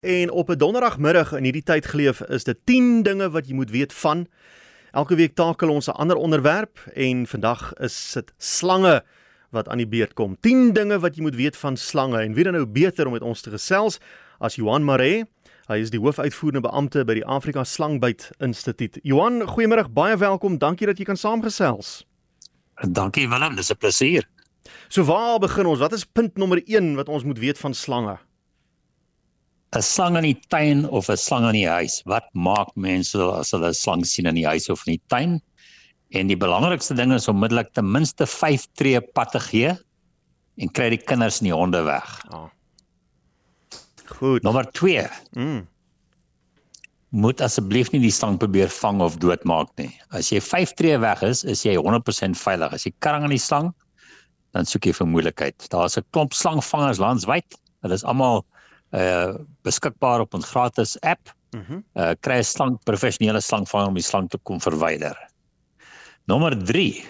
En op 'n donderdagmiddag in hierdie tyd geleef is dit 10 dinge wat jy moet weet van. Elke week takel ons 'n ander onderwerp en vandag is dit slange wat aan die beurt kom. 10 dinge wat jy moet weet van slange en wie dan nou beter om met ons te gesels as Johan Maree. Hy is die hoofuitvoerende beampte by die Afrika Slangbyt Instituut. Johan, goeiemôre, baie welkom. Dankie dat jy kan saamgesels. Dankie Willem, dis 'n plesier. So waar begin ons? Wat is punt nommer 1 wat ons moet weet van slange? 'n slang in die tuin of 'n slang in die huis. Wat maak mense as hulle 'n slang sien in die huis of in die tuin? En die belangrikste ding is onmiddellik ten minste 5 tree pad te gee en kry die kinders en die honde weg. Ja. Goed. Nommer 2. Mm. Moet asseblief nie die slang probeer vang of doodmaak nie. As jy 5 tree weg is, is jy 100% veilig. As jy karring aan die slang, dan soek jy vir moeilikheid. Daar's 'n klomp slangvangers landwyd. Hulle is almal uh beskikbaar op ons gratis app. Mm uh kry 'n slang professionele slangvanger om die slang te kom verwyder. Nommer 3.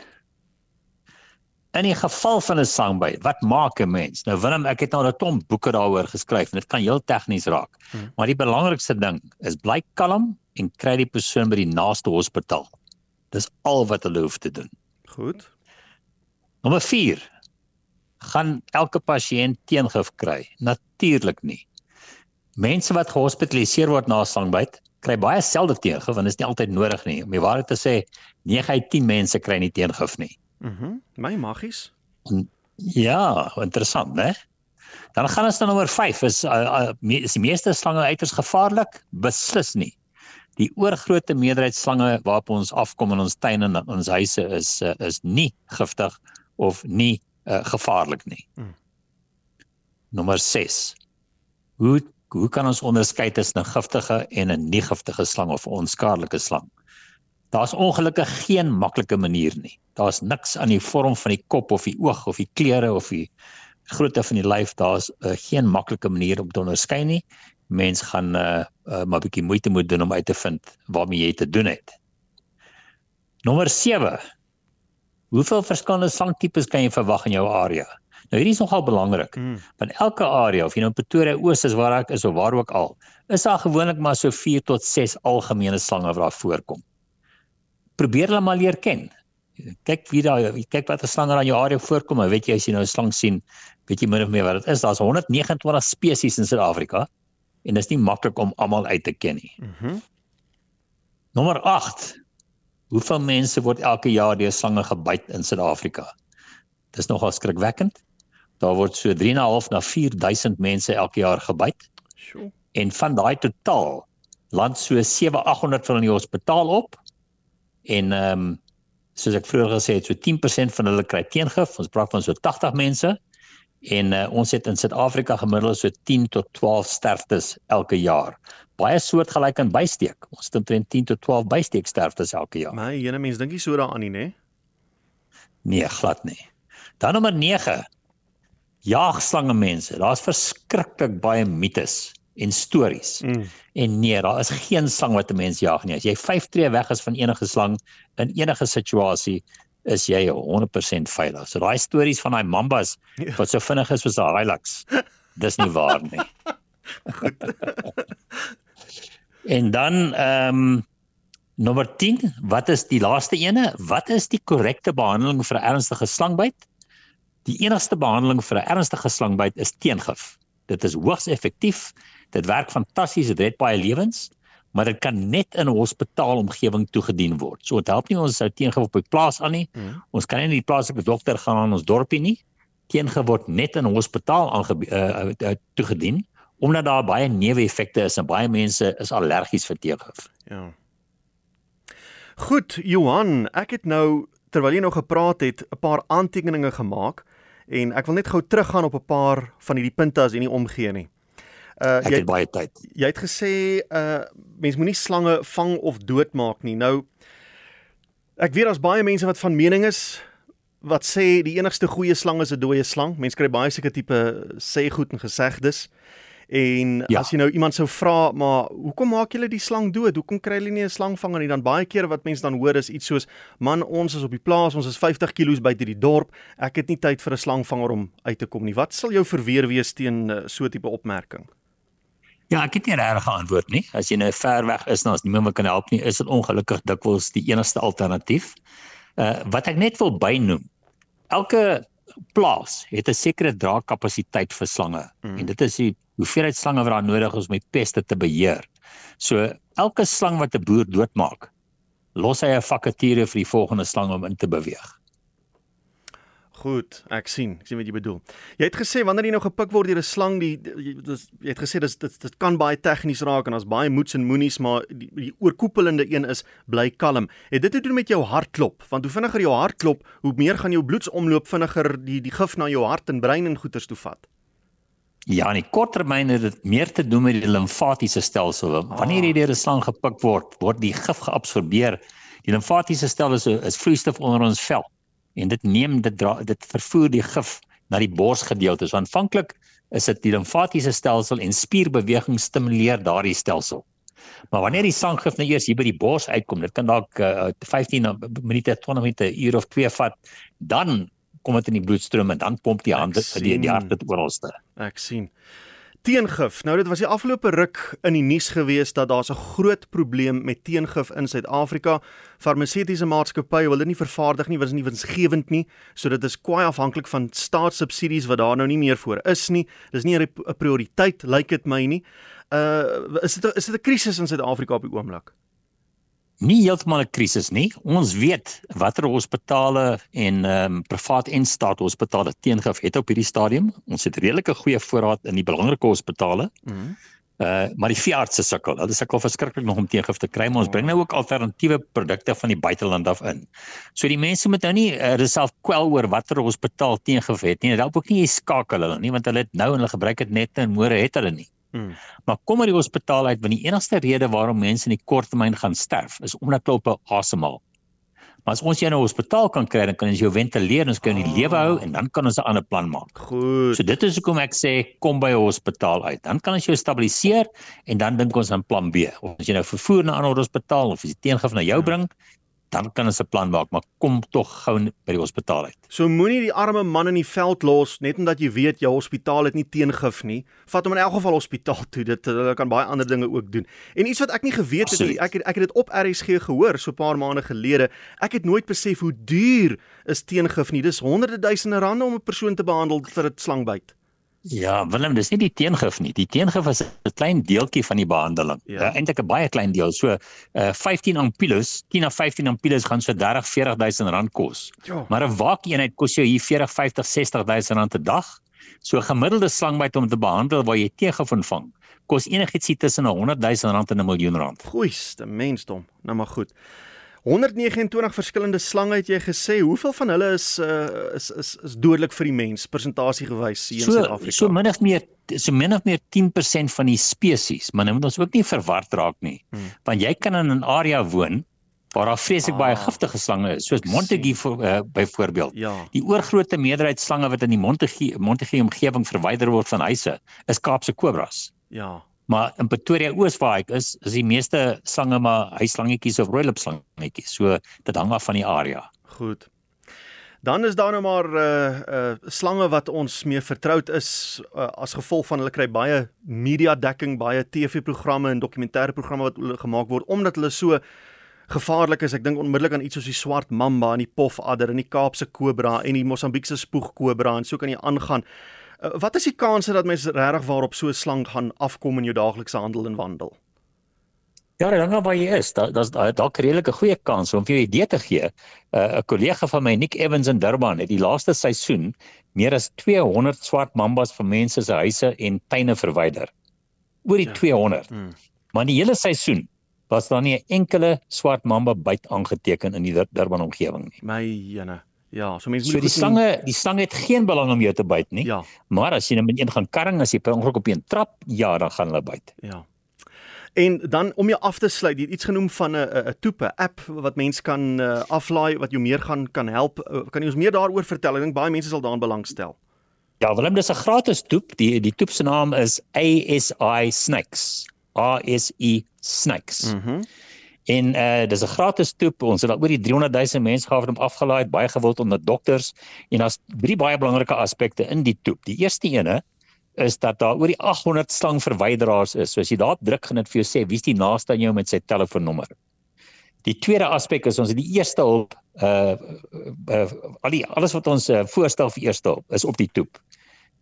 In die geval van 'n slangbyt, wat maak 'n mens? Nou Willem, ek het nou 'n klomp boeke daaroor geskryf en dit kan heel tegnies raak. Hmm. Maar die belangrikste ding is bly kalm en kry die persoon by die naaste hospitaal. Dis al wat hulle hoef te doen. Goed. Nommer 4. Gaan elke pasiënt teengif kry? Natuurlik nie. Mense wat gehospitaliseer word na 'n slangbyt, kry baie selde teengif want dit is nie altyd nodig nie. Om die waarheid te sê, 9 uit 10 mense kry nie teengif nie. Mhm. Mm My magies. Ja, interessant, né? Dan gaan ons na nommer 5. Is uh, uh, is die meeste slange uiters gevaarlik? Beslis nie. Die oorgrootste meerderheid slange waarop ons afkom in ons tuine en ons huise is uh, is nie giftig of nie uh, gevaarlik nie. Mm. Nommer 6. Hoe hoe kan ons onderskei tussen 'n giftige en 'n nie giftige slang of 'n onskadelike slang? Daar's ongelukkig geen maklike manier nie. Daar's niks aan die vorm van die kop of die oog of die kleure of die grootte van die lyf. Daar's uh, geen maklike manier om te onderskei nie. Mens gaan uh, uh, maar 'n bietjie moeite moet doen om uit te vind waarmee jy te doen het. Nommer 7. Hoeveel verskillende slangtipes kan jy verwag in jou area? Nou hierdie is nogal belangrik. Mm. Want elke area of jy nou Pretoria Oos is waar ek is of waar ook al, is daar gewoonlik maar so 4 tot 6 algemene slange wat daar voorkom. Probeer hulle maar leer ken. Kyk wie daar kyk wat 'n slang in jou area voorkom, en weet jy as jy nou 'n slang sien, weet jy min of meer wat dit is. Daar's 129 spesies in Suid-Afrika en dit is nie maklik om almal uit te ken nie. Mhm. Mm Nommer 8. Hoeveel mense word elke jaar deur slange gebyt in Suid-Afrika? Dis nogal skrikwekkend. Daar word so 3.5 na 4000 mense elke jaar gebyt. Sjoe. En van daai totaal land so 7800 van die hospitaal op. En ehm um, soos ek vroeër gesê het, so 10% van hulle kry teengif. Ons praat van so 80 mense. En uh, ons het in Suid-Afrika gemiddeld so 10 tot 12 sterftes elke jaar. Baie soortgelyk aan bysteek. Ons het omtrent 10 tot 12 bysteek sterftes elke jaar. My ene mens dink nie so daaraan nie, nê? Nee, glad nie. Dan nommer 9 jaagslange mense. Daar's verskriklik baie mites en stories. Mm. En nee, daar is geen slang wat 'n mens jag nie. As jy 5 tree weg is van enige slang in enige situasie, is jy 100% veilig. So daai stories van daai mambas ja. wat so vinnig is soos 'n Hilux, dis nie waar nie. en dan ehm um, nommer 10, wat is die laaste ene? Wat is die korrekte behandeling vir 'n ernstige slangbyt? Die enigste behandeling vir 'n ernstige slangbyt is teengif. Dit is hoogs effektief. Dit werk fantasties, dit red baie lewens, maar dit kan net in 'n hospitaalomgewing toegedien word. So dit help nie ons sou teengif op die plaas aan nie. Mm. Ons kan nie die plaaslike dokter gaan aan ons dorpie nie. Teengif word net in 'n hospitaal aange uh, uh, toegedien omdat daar baie neeweffekte is en baie mense is allergies vir teengif. Ja. Goed, Johan, ek het nou terwyl jy nou gepraat het, 'n paar aantekeninge gemaak en ek wil net gou teruggaan op 'n paar van hierdie punte as jy nie omgee nie. Uh jy het baie tyd. Jy het gesê uh mens moenie slange vang of doodmaak nie. Nou ek weet daar's baie mense wat van mening is wat sê die enigste goeie slang is 'n dooie slang. Mense kry baie seker tipe sê goed en gesegdes. En ja. as jy nou iemand sou vra, maar hoekom maak julle die slang dood? Hoekom kry julle nie 'n slangvanger nie? Dan baie keer wat mense dan hoor is iets soos: "Man, ons is op die plaas, ons is 50 km buite die dorp. Ek het nie tyd vir 'n slangvanger om uit te kom nie." Wat sal jou verweer wees teen uh, so 'n tipe opmerking? Ja, ek het nie regtig 'n antwoord nie. As jy nou ver weg is en as niemand wat kan help nie, is dit ongelukkig dikwels die enigste alternatief. Uh wat ek net wil bynoem. Elke plaas het 'n sekere draagkapasiteit vir slange mm. en dit is die hoeveelheid slange wat daar nodig is om die peste te beheer. So elke slang wat 'n boer doodmaak, los hy 'n vakature vir die volgende slang om in te beweeg. Goed, ek sien. Ek sien wat jy bedoel. Jy het gesê wanneer jy nou gepik word deur 'n slang, die jy, dis, jy het gesê dis dit dit kan baie tegnies raak en as baie moets en moenies, maar die, die oorkoepelende een is bly kalm. Het dit te doen met jou hartklop? Want hoe vinniger jou hart klop, hoe meer gaan jou bloedsomloop vinniger die die gif na jou hart en brein en goeters toe vat. Ja, in die kort termyn het dit meer te doen met die limfatiese stelsel. Wanneer jy deur 'n slang gepik word, word die gif geabsorbeer. Die limfatiese stelsel is, is vloeistof onder ons vel en dit neem dit dra, dit vervoer die gif na die borsgedeelte. So aanvanklik is dit die limfatiese stelsel en spierbeweging stimuleer daardie stelsel. Maar wanneer die sanggif nou eers hier by die bors uitkom, dit kan dalk uh, 15 minute, 20 minute, uur of 2 vat, dan kom dit in die bloedstroom en dan pomp die hande vir die, die hart dit oralste. Ek sien teengif. Nou dit was die afgelope ruk in die nuus gewees dat daar 'n groot probleem met teengif in Suid-Afrika. Farmaseutiese maatskappye wil dit nie vervaardig nie, want dit is nie winsgewend nie. So dit is kwai afhanklik van staatssubsidies wat daar nou nie meer voor is nie. Dis nie 'n prioriteit lyk like dit my nie. Uh is dit is dit 'n krisis in Suid-Afrika op die oomblik? Nie heeltemal 'n krisis nie. Ons weet watter hospitale en ehm um, privaat en staatshospitale teengif het op hierdie stadium. Ons het redelike goeie voorraad in die belangrike hospitale. Mhm. Mm uh maar die veeartse sukkel. Hulle sukkel verskriklik nog om teengif te kry, maar ons bring nou ook alternatiewe produkte van die buiteland af in. So die mense moet nou nie uh, self kwel oor watter hospitaal teengif het nie. Dit help ook nie jy skakel hulle nie want hulle het nou en hulle gebruik dit net en môre het hulle nie. Hmm. Maar kom maar die hospitaal uit want die enigste rede waarom mense in die korttermyn gaan sterf is omdat hulle op asemhaal. Maar as ons jou in 'n hospitaal kan kry, dan kan ons jou ventileer, ons kan jou in die lewe hou en dan kan ons 'n ander plan maak. Goed. So dit is hoekom ek sê kom by 'n hospitaal uit. Dan kan ons jou stabiliseer en dan dink ons aan plan B. Of as jy nou vervoer na 'n ander hospitaal of as jy teengif na jou ja. bring, dan kan ons 'n plan maak, maar kom tog gou by die hospitaal uit. So moenie die arme man in die veld los net omdat jy weet jou hospitaal het nie teengif nie. Vat hom in elk geval hospitaal toe. Dit hulle kan baie ander dinge ook doen. En iets wat ek nie geweet het nie, ek het ek het dit op RSG gehoor so 'n paar maande gelede. Ek het nooit besef hoe duur is teengif nie. Dis honderde duisende rande om 'n persoon te behandel vir 'n slangbyt. Ja, Willem, dis nie die teengif nie. Die teengif is 'n klein deeltjie van die behandeling. Ja. Uh, Eintlik 'n baie klein deel. So, uh 15 ampulles, 10 of 15 ampulles gaan so 30, 40 000 rand kos. Ja. Maar 'n waakeenheid kos jou hier 40, 50, 60 000 rand 'n dag. So 'n gemiddelde slangbyt om te behandel waar jy teengif ontvang, kos enigiets tussen 'n 100 000 rand en 'n miljoen rand. Goeiste mensdom. Nou maar goed. 129 verskillende slange het jy gesê. Hoeveel van hulle is uh, is is is dodelik vir die mens persentasie gewys hier so, in Suid-Afrika? So min of meer so min of meer 10% van die spesies, maar nou moet ons ook nie verward raak nie. Hmm. Want jy kan in 'n area woon waar daar vreeslik ah, baie giftige slange is, soos Montague vir uh, byvoorbeeld. Ja. Die oorgrootste meerderheid slange wat in die Montague Montague omgewing verwyder word van huise, is Kaapse kobras. Ja. Maar in Pretoria Oos waar ek is, is die meeste slange maar huisslangetjies of rooilopslangetjies. So dit hang af van die area. Goed. Dan is daar nou maar uh uh slange wat ons mee vertroud is uh, as gevolg van hulle kry baie media dekking, baie TV-programme en dokumentêre programme wat gemaak word omdat hulle so gevaarlik is. Ek dink onmiddellik aan iets soos die swart mamba en die pofadder en die Kaapse kobra en die Mosambiekse spoegkobra en so kan jy aangaan. Uh, wat is die kanse dat mense regtig waarop so 'n slang gaan afkom in jou daaglikse handel en wandel? Ja, dan nou waar jy is, daar daar's dalk redelik 'n goeie kans om vir jou idee te gee. 'n uh, kollega van my, Nick Evans in Durban, het die laaste seisoen meer as 200 swart mambas van mense se huise en tuine verwyder. Oor die ja. 200. Hmm. Maar die hele seisoen was daar nie 'n enkele swart mamba byt aangeteken in die Durban omgewing nie. My jene. Ja, so mense moet so die slange, die slange het geen belang om jou te byt nie. Ja. Maar as jy net met een gaan karring as jy per ongeluk op een trap, ja, dan gaan hulle byt. Ja. En dan om jou af te sluit, jy het iets genoem van 'n 'n toepe app wat mense kan uh, aflaai wat jou meer gaan kan help. Uh, kan jy ons meer daaroor vertel? Ek dink baie mense sal daaraan belangstel. Ja, Willem, dis 'n gratis toep. Die die toep se naam is ASI Snacks. A S I Snacks. Mhm. Mm En uh dis 'n gratis toep. Ons het al oor die 300 000 mense gehad om afgelaai, baie gewild onder dokters. En daar's drie baie belangrike aspekte in die toep. Die eerste ene is dat daar oor die 800 slangverwyderaars is. So as jy daar druk gaan dit vir jou sê wie's die naaste aan jou met sy telefoonnommer. Die tweede aspek is ons het die eerste hulp uh, uh al die alles wat ons uh, voorstel vir eerste hulp is op die toep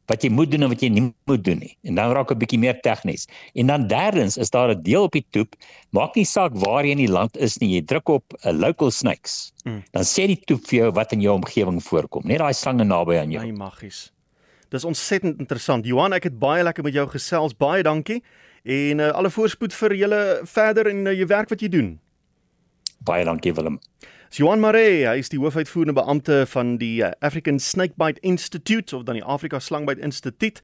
wat jy moet doen en wat jy nie moet doen nie. En dan raak 'n bietjie meer tegnies. En dan derdens is daar 'n deel op die toep, maak nie saak waar jy in die land is nie, jy druk op 'n uh, local snakes. Mm. Dan sê die toep vir jou wat in jou omgewing voorkom, net daai slange naby aan jou. Ai maggies. Dis ontsettend interessant. Johan, ek het baie lekker met jou gesels. Baie dankie. En uh, alle voorspoed vir julle verder in uh, jou werk wat jy doen. Baie dankie Willem. Johan Maree, hy is die hoofuitvoerende beampte van die African Snakebite Institute of dan die Afrika Slangbite Instituut.